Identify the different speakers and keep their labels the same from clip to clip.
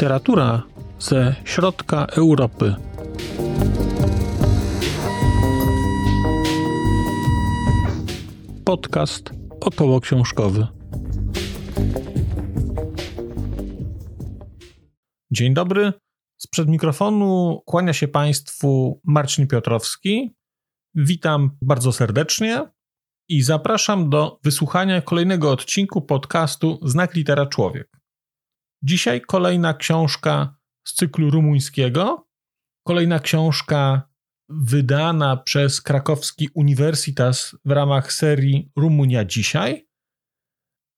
Speaker 1: Literatura ze środka Europy. Podcast około książkowy. Dzień dobry. Sprzed mikrofonu kłania się Państwu Marcin Piotrowski. Witam bardzo serdecznie i zapraszam do wysłuchania kolejnego odcinku podcastu Znak Litera Człowiek. Dzisiaj kolejna książka z cyklu rumuńskiego, kolejna książka wydana przez krakowski Uniwersytas w ramach serii Rumunia Dzisiaj.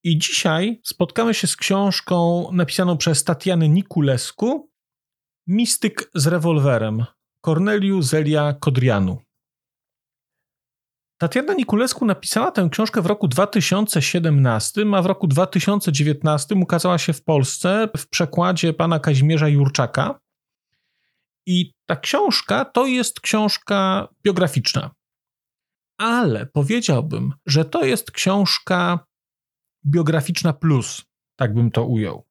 Speaker 1: I dzisiaj spotkamy się z książką napisaną przez Tatianę Nikulescu Mistyk z rewolwerem Corneliu Zelia Kodrianu. Tatiana Nikulescu napisała tę książkę w roku 2017, a w roku 2019 ukazała się w Polsce w przekładzie pana Kazimierza Jurczaka. I ta książka to jest książka biograficzna. Ale powiedziałbym, że to jest książka biograficzna plus, tak bym to ujął.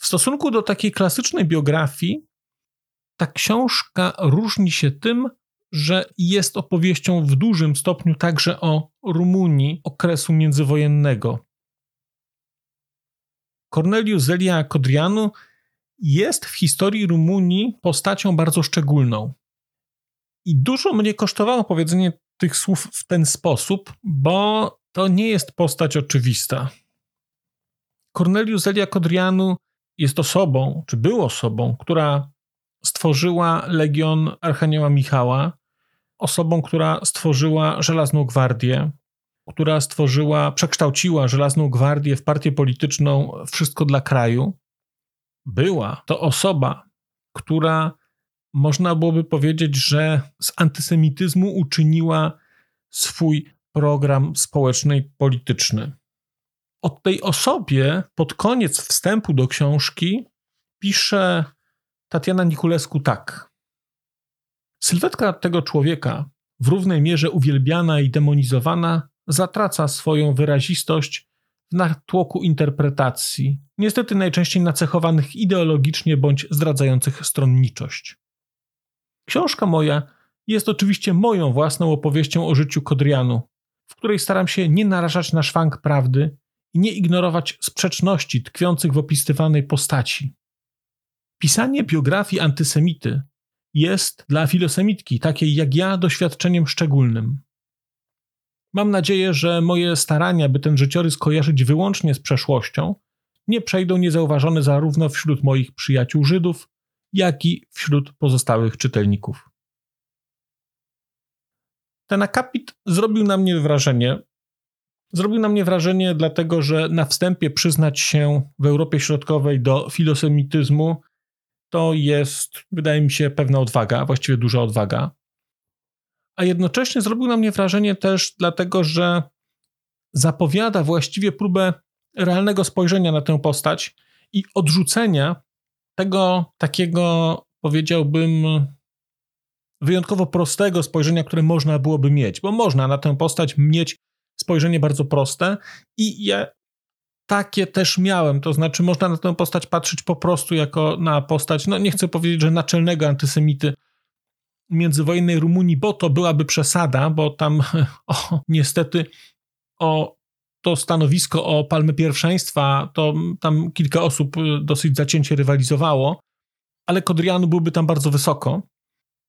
Speaker 1: W stosunku do takiej klasycznej biografii, ta książka różni się tym, że jest opowieścią w dużym stopniu także o Rumunii okresu międzywojennego. Cornelius Zelia Kodrianu jest w historii Rumunii postacią bardzo szczególną. I dużo mnie kosztowało powiedzenie tych słów w ten sposób, bo to nie jest postać oczywista. Cornelius Zelia Kodrianu jest osobą, czy był osobą, która stworzyła Legion Archanioła Michała, osobą, która stworzyła Żelazną Gwardię, która stworzyła, przekształciła Żelazną Gwardię w partię polityczną Wszystko dla kraju. Była to osoba, która można byłoby powiedzieć, że z antysemityzmu uczyniła swój program społeczny i polityczny. O tej osobie pod koniec wstępu do książki pisze Tatiana Nikulescu tak. Sylwetka tego człowieka, w równej mierze uwielbiana i demonizowana, zatraca swoją wyrazistość w natłoku interpretacji, niestety najczęściej nacechowanych ideologicznie bądź zdradzających stronniczość. Książka moja jest oczywiście moją własną opowieścią o życiu Kodrianu, w której staram się nie narażać na szwank prawdy i nie ignorować sprzeczności tkwiących w opisywanej postaci. Pisanie biografii antysemity jest dla filosemitki, takiej jak ja, doświadczeniem szczególnym. Mam nadzieję, że moje starania, by ten życiorys kojarzyć wyłącznie z przeszłością, nie przejdą niezauważone zarówno wśród moich przyjaciół Żydów, jak i wśród pozostałych czytelników. Ten akapit zrobił na mnie wrażenie. Zrobił na mnie wrażenie, dlatego że na wstępie przyznać się w Europie Środkowej do filosemityzmu to jest, wydaje mi się, pewna odwaga, właściwie duża odwaga. A jednocześnie zrobił na mnie wrażenie też dlatego, że zapowiada właściwie próbę realnego spojrzenia na tę postać i odrzucenia tego takiego, powiedziałbym, wyjątkowo prostego spojrzenia, które można byłoby mieć, bo można na tę postać mieć spojrzenie bardzo proste i ja takie też miałem. To znaczy, można na tę postać patrzeć po prostu jako na postać, no nie chcę powiedzieć, że naczelnego antysemity międzywojennej Rumunii, bo to byłaby przesada, bo tam o, niestety o to stanowisko o palmy pierwszeństwa, to tam kilka osób dosyć zacięcie rywalizowało, ale Kodrianu byłby tam bardzo wysoko.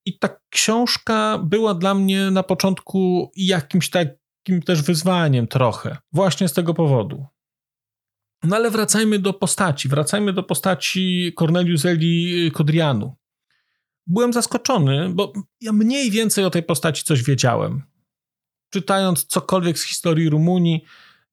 Speaker 1: I ta książka była dla mnie na początku jakimś takim też wyzwaniem trochę, właśnie z tego powodu. No ale wracajmy do postaci. Wracajmy do postaci Cornelius Eli Kodrianu. Byłem zaskoczony, bo ja mniej więcej o tej postaci coś wiedziałem. Czytając cokolwiek z historii Rumunii,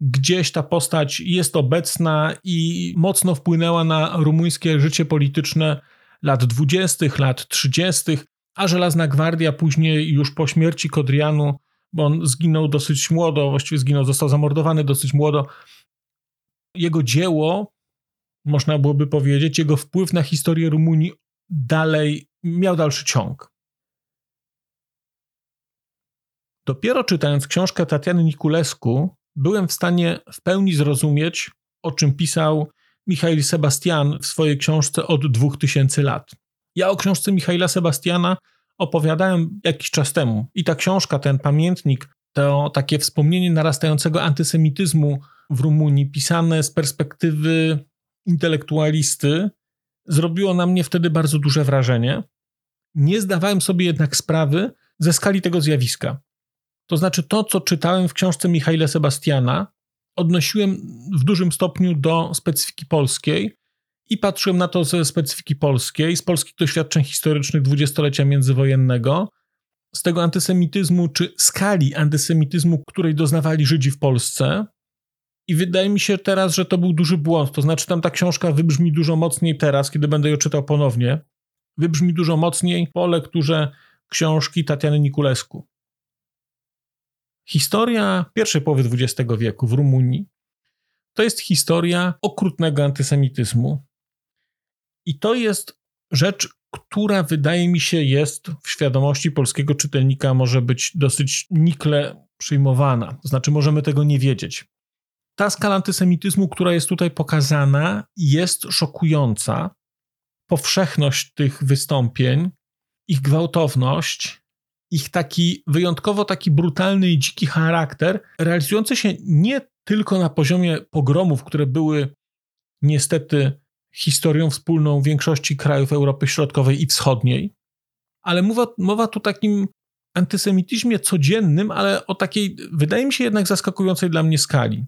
Speaker 1: gdzieś ta postać jest obecna i mocno wpłynęła na rumuńskie życie polityczne lat 20., lat 30., a Żelazna Gwardia później już po śmierci Kodrianu, bo on zginął dosyć młodo, właściwie zginął, został zamordowany dosyć młodo, jego dzieło, można byłoby powiedzieć, jego wpływ na historię Rumunii dalej miał dalszy ciąg. Dopiero czytając książkę Tatiany Nikulescu, byłem w stanie w pełni zrozumieć, o czym pisał Michail Sebastian w swojej książce od 2000 lat. Ja o książce Michaila Sebastiana opowiadałem jakiś czas temu i ta książka, ten pamiętnik, to takie wspomnienie narastającego antysemityzmu w Rumunii, pisane z perspektywy intelektualisty, zrobiło na mnie wtedy bardzo duże wrażenie. Nie zdawałem sobie jednak sprawy ze skali tego zjawiska. To znaczy, to, co czytałem w książce Michaila Sebastiana, odnosiłem w dużym stopniu do specyfiki polskiej i patrzyłem na to ze specyfiki polskiej, z polskich doświadczeń historycznych dwudziestolecia międzywojennego, z tego antysemityzmu, czy skali antysemityzmu, której doznawali Żydzi w Polsce. I wydaje mi się teraz, że to był duży błąd. To znaczy, tam ta książka wybrzmi dużo mocniej teraz, kiedy będę ją czytał ponownie. Wybrzmi dużo mocniej po lekturze książki Tatiany Nikulesku. Historia pierwszej połowy XX wieku w Rumunii to jest historia okrutnego antysemityzmu. I to jest rzecz, która wydaje mi się jest w świadomości polskiego czytelnika może być dosyć nikle przyjmowana. To znaczy, możemy tego nie wiedzieć. Ta skala antysemityzmu, która jest tutaj pokazana, jest szokująca. Powszechność tych wystąpień, ich gwałtowność, ich taki wyjątkowo taki brutalny i dziki charakter, realizujący się nie tylko na poziomie pogromów, które były niestety historią wspólną większości krajów Europy Środkowej i Wschodniej, ale mowa, mowa tu takim antysemityzmie codziennym, ale o takiej, wydaje mi się jednak zaskakującej dla mnie skali.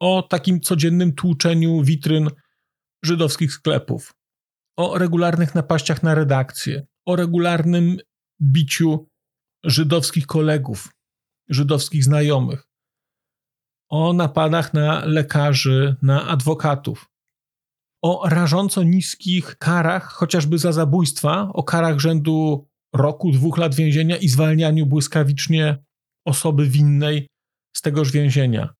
Speaker 1: O takim codziennym tłuczeniu witryn żydowskich sklepów, o regularnych napaściach na redakcję, o regularnym biciu żydowskich kolegów, żydowskich znajomych, o napadach na lekarzy, na adwokatów, o rażąco niskich karach, chociażby za zabójstwa, o karach rzędu roku, dwóch lat więzienia i zwalnianiu błyskawicznie osoby winnej z tegoż więzienia.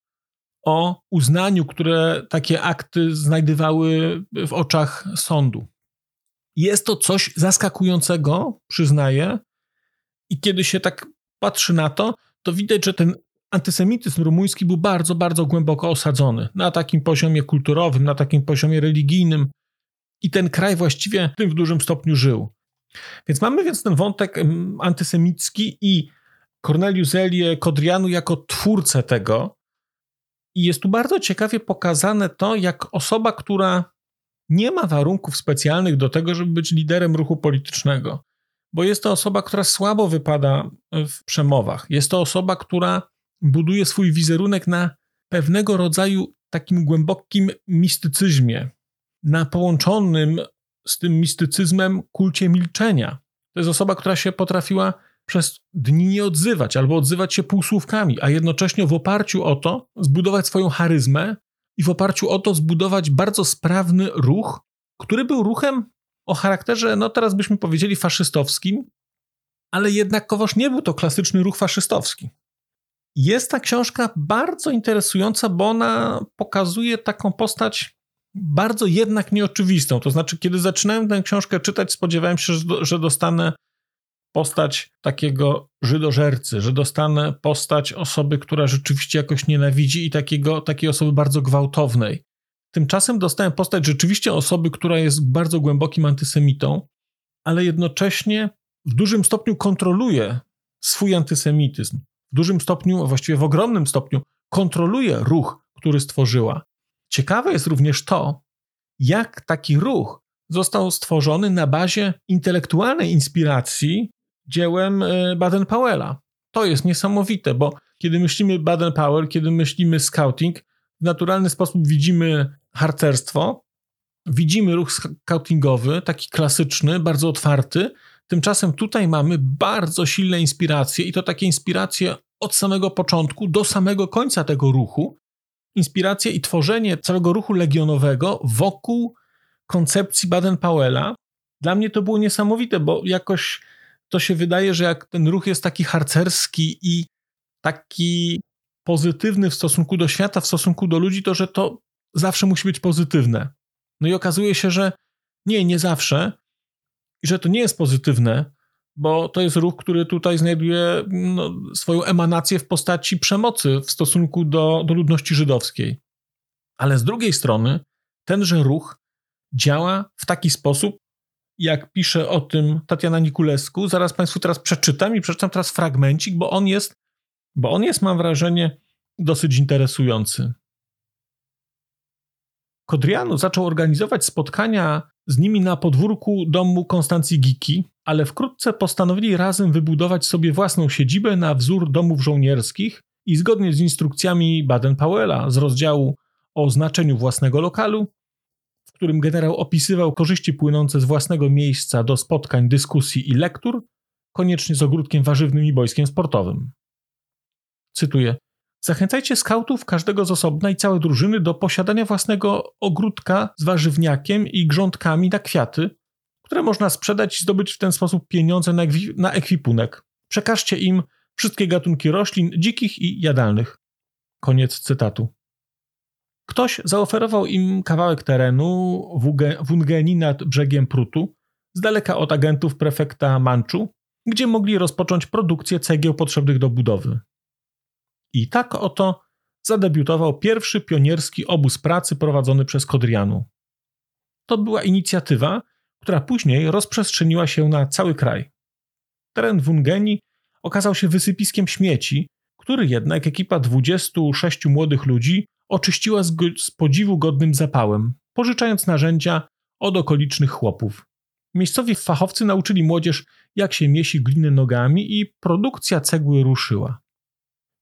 Speaker 1: O uznaniu, które takie akty znajdowały w oczach sądu. Jest to coś zaskakującego, przyznaję, i kiedy się tak patrzy na to, to widać, że ten antysemityzm rumuński był bardzo, bardzo głęboko osadzony na takim poziomie kulturowym, na takim poziomie religijnym i ten kraj właściwie w tym w dużym stopniu żył. Więc mamy więc ten wątek antysemicki i Cornelius Elie Kodrianu jako twórcę tego. I jest tu bardzo ciekawie pokazane to, jak osoba, która nie ma warunków specjalnych do tego, żeby być liderem ruchu politycznego, bo jest to osoba, która słabo wypada w przemowach. Jest to osoba, która buduje swój wizerunek na pewnego rodzaju takim głębokim mistycyzmie, na połączonym z tym mistycyzmem kulcie milczenia. To jest osoba, która się potrafiła przez dni nie odzywać albo odzywać się półsłówkami, a jednocześnie w oparciu o to zbudować swoją charyzmę i w oparciu o to zbudować bardzo sprawny ruch, który był ruchem o charakterze, no teraz byśmy powiedzieli, faszystowskim, ale jednakowoż nie był to klasyczny ruch faszystowski. Jest ta książka bardzo interesująca, bo ona pokazuje taką postać bardzo jednak nieoczywistą. To znaczy, kiedy zaczynałem tę książkę czytać, spodziewałem się, że dostanę postać takiego żydożercy, że dostanę postać osoby, która rzeczywiście jakoś nienawidzi i takiego, takiej osoby bardzo gwałtownej. Tymczasem dostałem postać rzeczywiście osoby, która jest bardzo głębokim antysemitą, ale jednocześnie w dużym stopniu kontroluje swój antysemityzm. W dużym stopniu, właściwie w ogromnym stopniu, kontroluje ruch, który stworzyła. Ciekawe jest również to, jak taki ruch został stworzony na bazie intelektualnej inspiracji dziełem e, Baden-Powella. To jest niesamowite, bo kiedy myślimy Baden-Powell, kiedy myślimy scouting, w naturalny sposób widzimy harcerstwo, widzimy ruch scoutingowy, taki klasyczny, bardzo otwarty. Tymczasem tutaj mamy bardzo silne inspiracje i to takie inspiracje od samego początku do samego końca tego ruchu. Inspiracje i tworzenie całego ruchu legionowego wokół koncepcji Baden-Powella. Dla mnie to było niesamowite, bo jakoś to się wydaje, że jak ten ruch jest taki harcerski i taki pozytywny w stosunku do świata, w stosunku do ludzi, to że to zawsze musi być pozytywne. No i okazuje się, że nie, nie zawsze, i że to nie jest pozytywne, bo to jest ruch, który tutaj znajduje no, swoją emanację w postaci przemocy w stosunku do, do ludności żydowskiej. Ale z drugiej strony tenże ruch działa w taki sposób, jak pisze o tym Tatiana Nikulesku. Zaraz Państwu teraz przeczytam i przeczytam teraz fragmencik, bo on jest, bo on jest, mam wrażenie, dosyć interesujący. Kodrianu zaczął organizować spotkania z nimi na podwórku domu Konstancji Giki, ale wkrótce postanowili razem wybudować sobie własną siedzibę na wzór domów żołnierskich i zgodnie z instrukcjami Baden-Powella z rozdziału o znaczeniu własnego lokalu, w którym generał opisywał korzyści płynące z własnego miejsca do spotkań, dyskusji i lektur, koniecznie z ogródkiem warzywnym i boiskiem sportowym. Cytuję: Zachęcajcie skautów, każdego z osobna i całe drużyny do posiadania własnego ogródka z warzywniakiem i grządkami na kwiaty, które można sprzedać i zdobyć w ten sposób pieniądze na, na ekwipunek. Przekażcie im wszystkie gatunki roślin, dzikich i jadalnych. Koniec cytatu. Ktoś zaoferował im kawałek terenu w Ungeni nad brzegiem Prutu, z daleka od agentów prefekta Manczu, gdzie mogli rozpocząć produkcję cegieł potrzebnych do budowy. I tak oto zadebiutował pierwszy pionierski obóz pracy prowadzony przez Kodrianu. To była inicjatywa, która później rozprzestrzeniła się na cały kraj. Teren Wungeni okazał się wysypiskiem śmieci, który jednak ekipa 26 młodych ludzi oczyściła z, z podziwu godnym zapałem, pożyczając narzędzia od okolicznych chłopów. Miejscowi fachowcy nauczyli młodzież, jak się miesi gliny nogami i produkcja cegły ruszyła.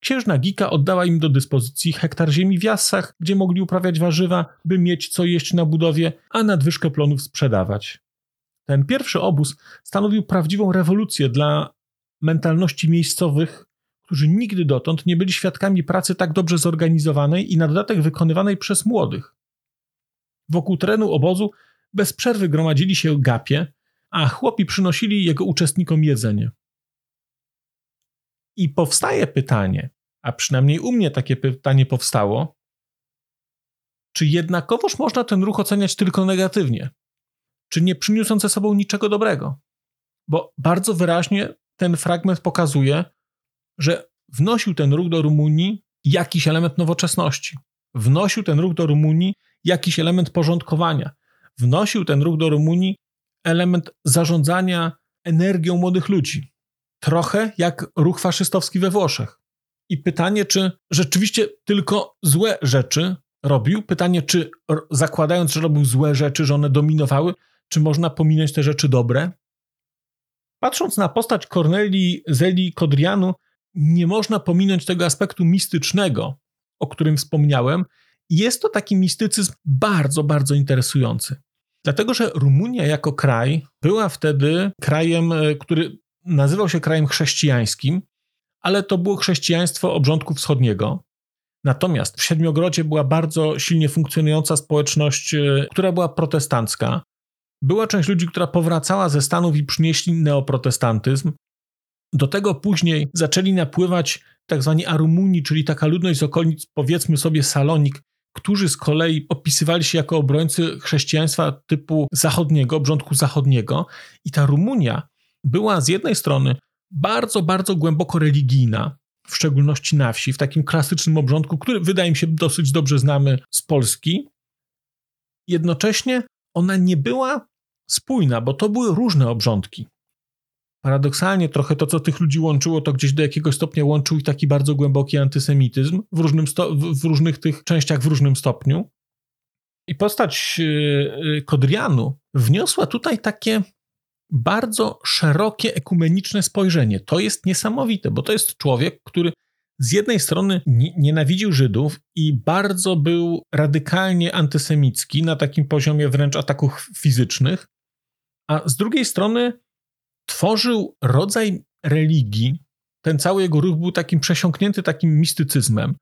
Speaker 1: Księżna Gika oddała im do dyspozycji hektar ziemi w Jassach, gdzie mogli uprawiać warzywa, by mieć co jeść na budowie, a nadwyżkę plonów sprzedawać. Ten pierwszy obóz stanowił prawdziwą rewolucję dla mentalności miejscowych, którzy nigdy dotąd nie byli świadkami pracy tak dobrze zorganizowanej i na dodatek wykonywanej przez młodych. Wokół terenu obozu bez przerwy gromadzili się gapie, a chłopi przynosili jego uczestnikom jedzenie. I powstaje pytanie, a przynajmniej u mnie takie pytanie powstało, czy jednakowoż można ten ruch oceniać tylko negatywnie? Czy nie przyniósł on ze sobą niczego dobrego? Bo bardzo wyraźnie ten fragment pokazuje, że wnosił ten ruch do Rumunii jakiś element nowoczesności. Wnosił ten ruch do Rumunii jakiś element porządkowania. Wnosił ten ruch do Rumunii element zarządzania energią młodych ludzi. Trochę jak ruch faszystowski we Włoszech. I pytanie, czy rzeczywiście tylko złe rzeczy robił? Pytanie, czy zakładając, że robił złe rzeczy, że one dominowały, czy można pominąć te rzeczy dobre? Patrząc na postać Corneli Zeli Kodrianu, nie można pominąć tego aspektu mistycznego, o którym wspomniałem. Jest to taki mistycyzm bardzo, bardzo interesujący. Dlatego, że Rumunia jako kraj była wtedy krajem, e, który nazywał się krajem chrześcijańskim, ale to było chrześcijaństwo obrządku wschodniego. Natomiast w Siedmiogrodzie była bardzo silnie funkcjonująca społeczność, e, która była protestancka. Była część ludzi, która powracała ze Stanów i przynieśli neoprotestantyzm. Do tego później zaczęli napływać tak zwani Arumuni, czyli taka ludność z okolic, powiedzmy sobie Salonik, którzy z kolei opisywali się jako obrońcy chrześcijaństwa typu zachodniego, obrządku zachodniego. I ta Rumunia była z jednej strony bardzo, bardzo głęboko religijna, w szczególności na wsi, w takim klasycznym obrządku, który wydaje mi się dosyć dobrze znamy z Polski. Jednocześnie ona nie była spójna, bo to były różne obrządki. Paradoksalnie trochę to, co tych ludzi łączyło, to gdzieś do jakiegoś stopnia łączył ich taki bardzo głęboki antysemityzm w, różnym w różnych tych częściach w różnym stopniu. I postać yy, Kodrianu wniosła tutaj takie bardzo szerokie ekumeniczne spojrzenie. To jest niesamowite, bo to jest człowiek, który z jednej strony nienawidził Żydów i bardzo był radykalnie antysemicki na takim poziomie wręcz ataków fizycznych, a z drugiej strony tworzył rodzaj religii. Ten cały jego ruch był takim przesiąknięty takim mistycyzmem.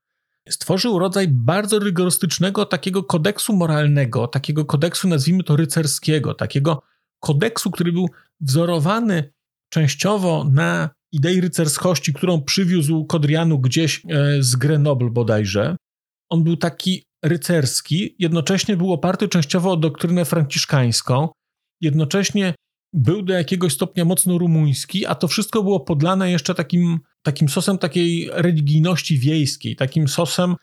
Speaker 1: Stworzył rodzaj bardzo rygorystycznego takiego kodeksu moralnego, takiego kodeksu, nazwijmy to rycerskiego, takiego kodeksu, który był wzorowany częściowo na idei rycerskości, którą przywiózł Kodrianu gdzieś e, z Grenoble bodajże. On był taki rycerski, jednocześnie był oparty częściowo o doktrynę franciszkańską, jednocześnie był do jakiegoś stopnia mocno rumuński, a to wszystko było podlane jeszcze takim, takim sosem takiej religijności wiejskiej, takim sosem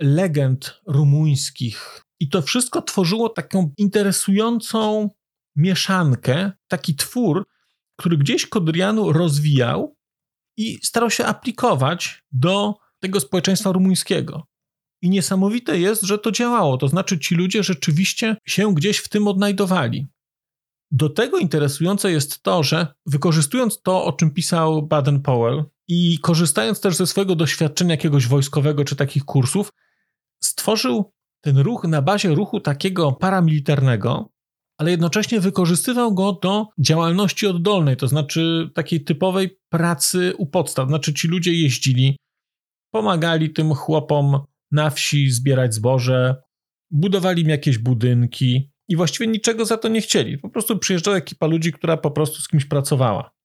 Speaker 1: legend rumuńskich. I to wszystko tworzyło taką interesującą mieszankę, taki twór, który gdzieś Kodrianu rozwijał i starał się aplikować do tego społeczeństwa rumuńskiego. I niesamowite jest, że to działało. To znaczy, ci ludzie rzeczywiście się gdzieś w tym odnajdowali. Do tego interesujące jest to, że wykorzystując to, o czym pisał Baden-Powell i korzystając też ze swojego doświadczenia jakiegoś wojskowego czy takich kursów, stworzył ten ruch na bazie ruchu takiego paramilitarnego, ale jednocześnie wykorzystywał go do działalności oddolnej, to znaczy takiej typowej pracy u podstaw. Znaczy ci ludzie jeździli, pomagali tym chłopom na wsi zbierać zboże, budowali im jakieś budynki i właściwie niczego za to nie chcieli. Po prostu przyjeżdżała ekipa ludzi, która po prostu z kimś pracowała.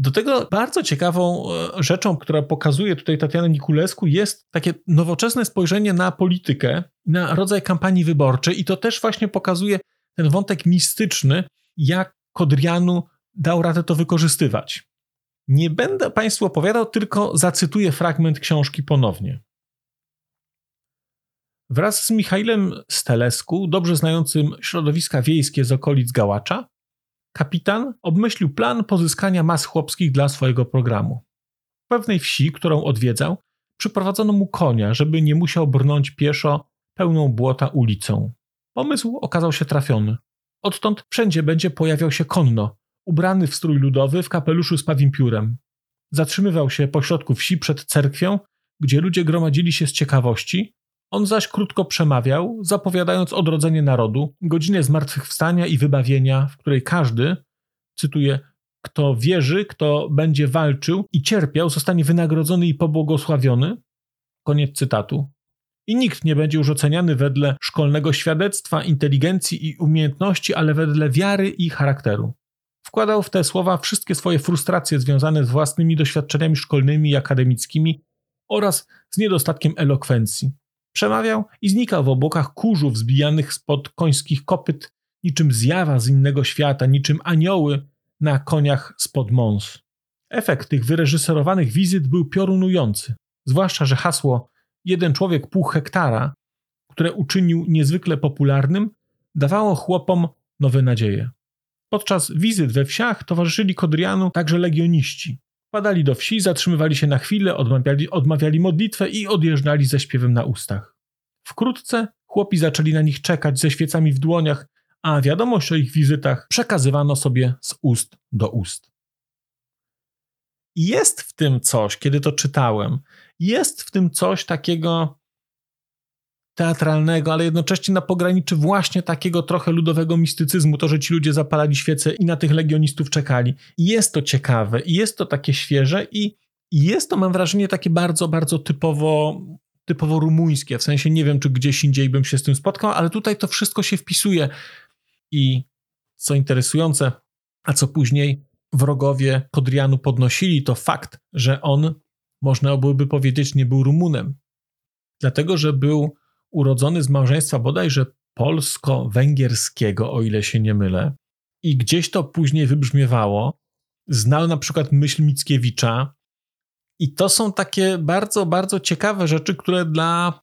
Speaker 1: Do tego bardzo ciekawą e, rzeczą, która pokazuje tutaj Tatiana Nikulesku, jest takie nowoczesne spojrzenie na politykę, na rodzaj kampanii wyborczej, i to też właśnie pokazuje ten wątek mistyczny, jak Kodrianu dał radę to wykorzystywać. Nie będę Państwu opowiadał, tylko zacytuję fragment książki ponownie. Wraz z Michailem Stelesku, dobrze znającym środowiska wiejskie z okolic Gałacza, kapitan obmyślił plan pozyskania mas chłopskich dla swojego programu. W pewnej wsi, którą odwiedzał, przyprowadzono mu konia, żeby nie musiał brnąć pieszo pełną błota ulicą. Pomysł okazał się trafiony. Odtąd wszędzie będzie pojawiał się konno, ubrany w strój ludowy w kapeluszu z pawim piórem. Zatrzymywał się pośrodku wsi przed cerkwią, gdzie ludzie gromadzili się z ciekawości, on zaś krótko przemawiał, zapowiadając odrodzenie narodu, godzinę zmartwychwstania i wybawienia, w której każdy, cytuję, kto wierzy, kto będzie walczył i cierpiał, zostanie wynagrodzony i pobłogosławiony. Koniec cytatu. I nikt nie będzie już oceniany wedle szkolnego świadectwa, inteligencji i umiejętności, ale wedle wiary i charakteru. Wkładał w te słowa wszystkie swoje frustracje związane z własnymi doświadczeniami szkolnymi i akademickimi oraz z niedostatkiem elokwencji. Przemawiał i znikał w obłokach kurzów zbijanych spod końskich kopyt, niczym zjawa z innego świata, niczym anioły na koniach spod mąs. Efekt tych wyreżyserowanych wizyt był piorunujący, zwłaszcza, że hasło jeden człowiek pół hektara, które uczynił niezwykle popularnym, dawało chłopom nowe nadzieje. Podczas wizyt we wsiach towarzyszyli Kodrianu także legioniści. Padali do wsi, zatrzymywali się na chwilę, odmawiali, odmawiali modlitwę i odjeżdżali ze śpiewem na ustach. Wkrótce chłopi zaczęli na nich czekać ze świecami w dłoniach, a wiadomość o ich wizytach przekazywano sobie z ust do ust. Jest w tym coś, kiedy to czytałem, jest w tym coś takiego teatralnego, ale jednocześnie na pograniczy właśnie takiego trochę ludowego mistycyzmu, to, że ci ludzie zapalali świece i na tych legionistów czekali. Jest to ciekawe, jest to takie świeże i jest to, mam wrażenie, takie bardzo, bardzo typowo, typowo rumuńskie. W sensie nie wiem, czy gdzieś indziej bym się z tym spotkał, ale tutaj to wszystko się wpisuje. I co interesujące, a co później wrogowie Kodrianu podnosili, to fakt, że on, można byłoby powiedzieć, nie był Rumunem. Dlatego, że był urodzony z małżeństwa bodajże polsko-węgierskiego, o ile się nie mylę. I gdzieś to później wybrzmiewało. Znał na przykład myśl Mickiewicza. I to są takie bardzo, bardzo ciekawe rzeczy, które dla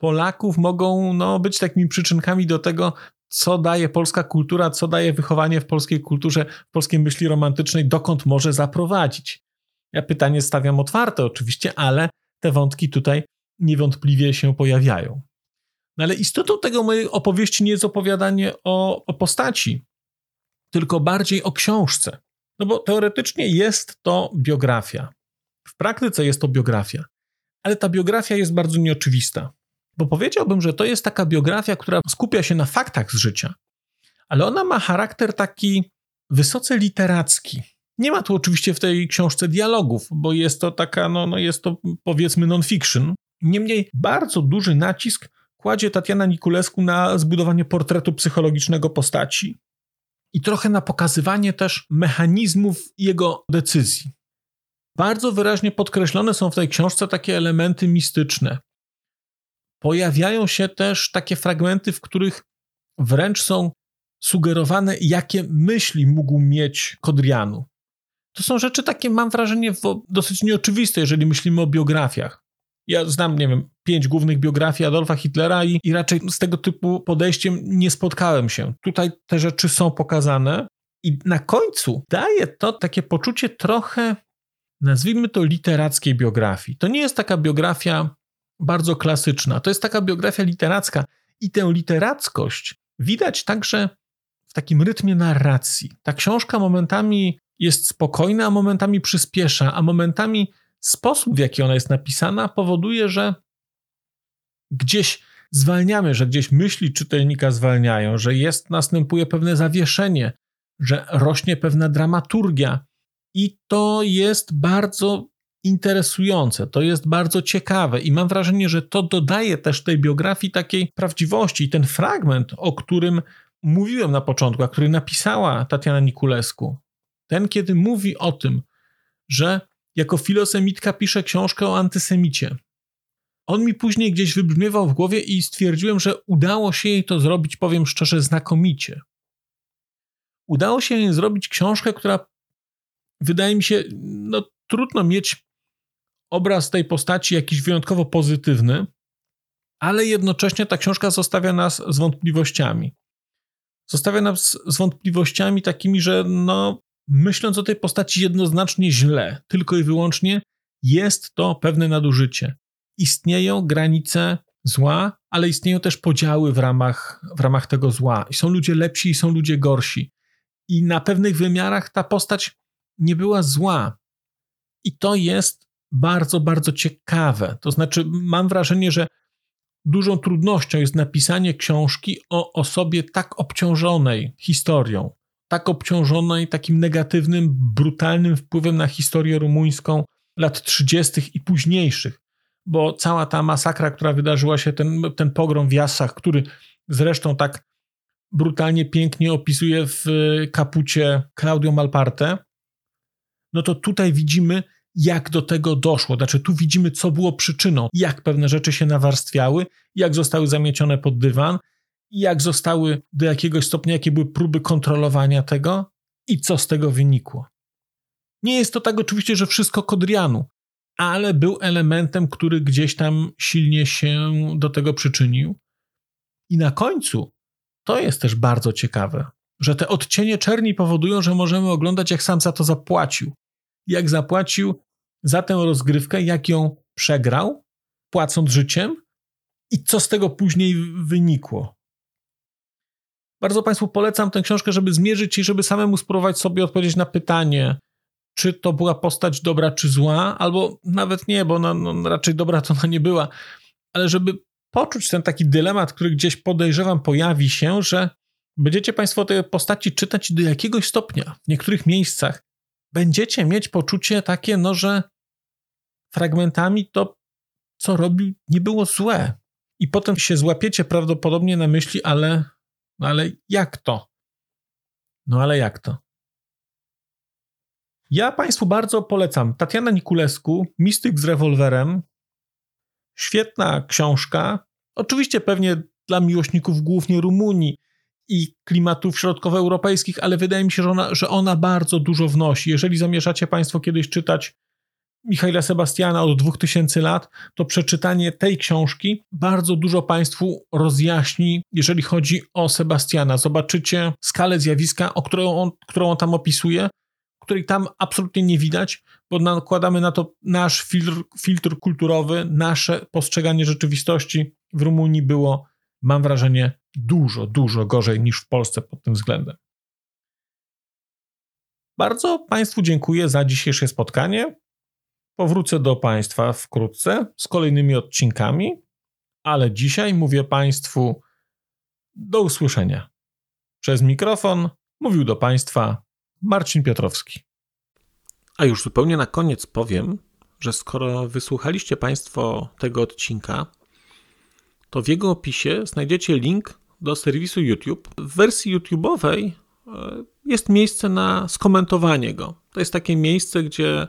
Speaker 1: Polaków mogą no, być takimi przyczynkami do tego, co daje polska kultura, co daje wychowanie w polskiej kulturze, w polskiej myśli romantycznej, dokąd może zaprowadzić. Ja pytanie stawiam otwarte oczywiście, ale te wątki tutaj niewątpliwie się pojawiają. No ale istotą tego mojej opowieści nie jest opowiadanie o, o postaci, tylko bardziej o książce. No bo teoretycznie jest to biografia. W praktyce jest to biografia. Ale ta biografia jest bardzo nieoczywista. Bo powiedziałbym, że to jest taka biografia, która skupia się na faktach z życia, ale ona ma charakter taki wysoce literacki. Nie ma tu oczywiście w tej książce dialogów, bo jest to taka, no, no jest to powiedzmy non-fiction. Niemniej bardzo duży nacisk kładzie Tatiana Nikulesku na zbudowanie portretu psychologicznego postaci i trochę na pokazywanie też mechanizmów jego decyzji. Bardzo wyraźnie podkreślone są w tej książce takie elementy mistyczne. Pojawiają się też takie fragmenty, w których wręcz są sugerowane, jakie myśli mógł mieć Kodrianu. To są rzeczy takie, mam wrażenie, dosyć nieoczywiste, jeżeli myślimy o biografiach. Ja znam, nie wiem, pięć głównych biografii Adolfa Hitlera i, i raczej z tego typu podejściem nie spotkałem się. Tutaj te rzeczy są pokazane i na końcu daje to takie poczucie trochę, nazwijmy to literackiej biografii. To nie jest taka biografia bardzo klasyczna, to jest taka biografia literacka i tę literackość widać także w takim rytmie narracji. Ta książka momentami jest spokojna, a momentami przyspiesza, a momentami sposób, w jaki ona jest napisana, powoduje, że gdzieś zwalniamy, że gdzieś myśli czytelnika zwalniają, że jest, następuje pewne zawieszenie, że rośnie pewna dramaturgia. I to jest bardzo interesujące, to jest bardzo ciekawe i mam wrażenie, że to dodaje też tej biografii takiej prawdziwości. I ten fragment, o którym mówiłem na początku, a który napisała Tatiana Nikulesku, ten, kiedy mówi o tym, że jako filosemitka pisze książkę o antysemicie. On mi później gdzieś wybrzmiewał w głowie i stwierdziłem, że udało się jej to zrobić, powiem szczerze, znakomicie. Udało się jej zrobić książkę, która wydaje mi się, no trudno mieć obraz tej postaci jakiś wyjątkowo pozytywny, ale jednocześnie ta książka zostawia nas z wątpliwościami. Zostawia nas z wątpliwościami takimi, że no, myśląc o tej postaci jednoznacznie źle, tylko i wyłącznie jest to pewne nadużycie. Istnieją granice zła, ale istnieją też podziały w ramach, w ramach tego zła. I są ludzie lepsi i są ludzie gorsi. I na pewnych wymiarach ta postać nie była zła. I to jest bardzo, bardzo ciekawe. To znaczy, mam wrażenie, że dużą trudnością jest napisanie książki o osobie tak obciążonej historią, tak obciążonej takim negatywnym, brutalnym wpływem na historię rumuńską lat 30. i późniejszych. Bo cała ta masakra, która wydarzyła się, ten, ten pogrom w Jasach, który zresztą tak brutalnie, pięknie opisuje w kapucie Claudio Malparte, no to tutaj widzimy, jak do tego doszło. Znaczy, tu widzimy, co było przyczyną, jak pewne rzeczy się nawarstwiały, jak zostały zamiecione pod dywan, jak zostały do jakiegoś stopnia, jakie były próby kontrolowania tego i co z tego wynikło. Nie jest to tak oczywiście, że wszystko Kodrianu, ale był elementem, który gdzieś tam silnie się do tego przyczynił. I na końcu to jest też bardzo ciekawe, że te odcienie czerni powodują, że możemy oglądać, jak sam za to zapłacił. Jak zapłacił za tę rozgrywkę, jak ją przegrał, płacąc życiem i co z tego później wynikło. Bardzo Państwu polecam tę książkę, żeby zmierzyć i żeby samemu spróbować sobie odpowiedzieć na pytanie, czy to była postać dobra czy zła, albo nawet nie, bo ona no, raczej dobra to ona nie była, ale żeby poczuć ten taki dylemat, który gdzieś podejrzewam pojawi się, że będziecie Państwo tej postaci czytać do jakiegoś stopnia w niektórych miejscach. Będziecie mieć poczucie takie, no, że fragmentami to, co robił, nie było złe. I potem się złapiecie prawdopodobnie na myśli, ale, no ale jak to? No ale jak to? Ja Państwu bardzo polecam. Tatiana Nikulesku, Mistyk z rewolwerem. Świetna książka. Oczywiście pewnie dla miłośników głównie Rumunii i klimatów środkowoeuropejskich, ale wydaje mi się, że ona, że ona bardzo dużo wnosi. Jeżeli zamierzacie Państwo kiedyś czytać Michaela Sebastiana od 2000 lat, to przeczytanie tej książki bardzo dużo Państwu rozjaśni, jeżeli chodzi o Sebastiana. Zobaczycie skalę zjawiska, o którą on, którą on tam opisuje, której tam absolutnie nie widać, bo nakładamy na to nasz filtr, filtr kulturowy, nasze postrzeganie rzeczywistości w Rumunii było, mam wrażenie, dużo, dużo gorzej niż w Polsce pod tym względem. Bardzo Państwu dziękuję za dzisiejsze spotkanie. Powrócę do Państwa wkrótce z kolejnymi odcinkami, ale dzisiaj mówię Państwu do usłyszenia. Przez mikrofon mówił do Państwa Marcin Piotrowski. A już zupełnie na koniec powiem, że skoro wysłuchaliście Państwo tego odcinka, to w jego opisie znajdziecie link do serwisu YouTube. W wersji YouTube'owej e, jest miejsce na skomentowanie go. To jest takie miejsce, gdzie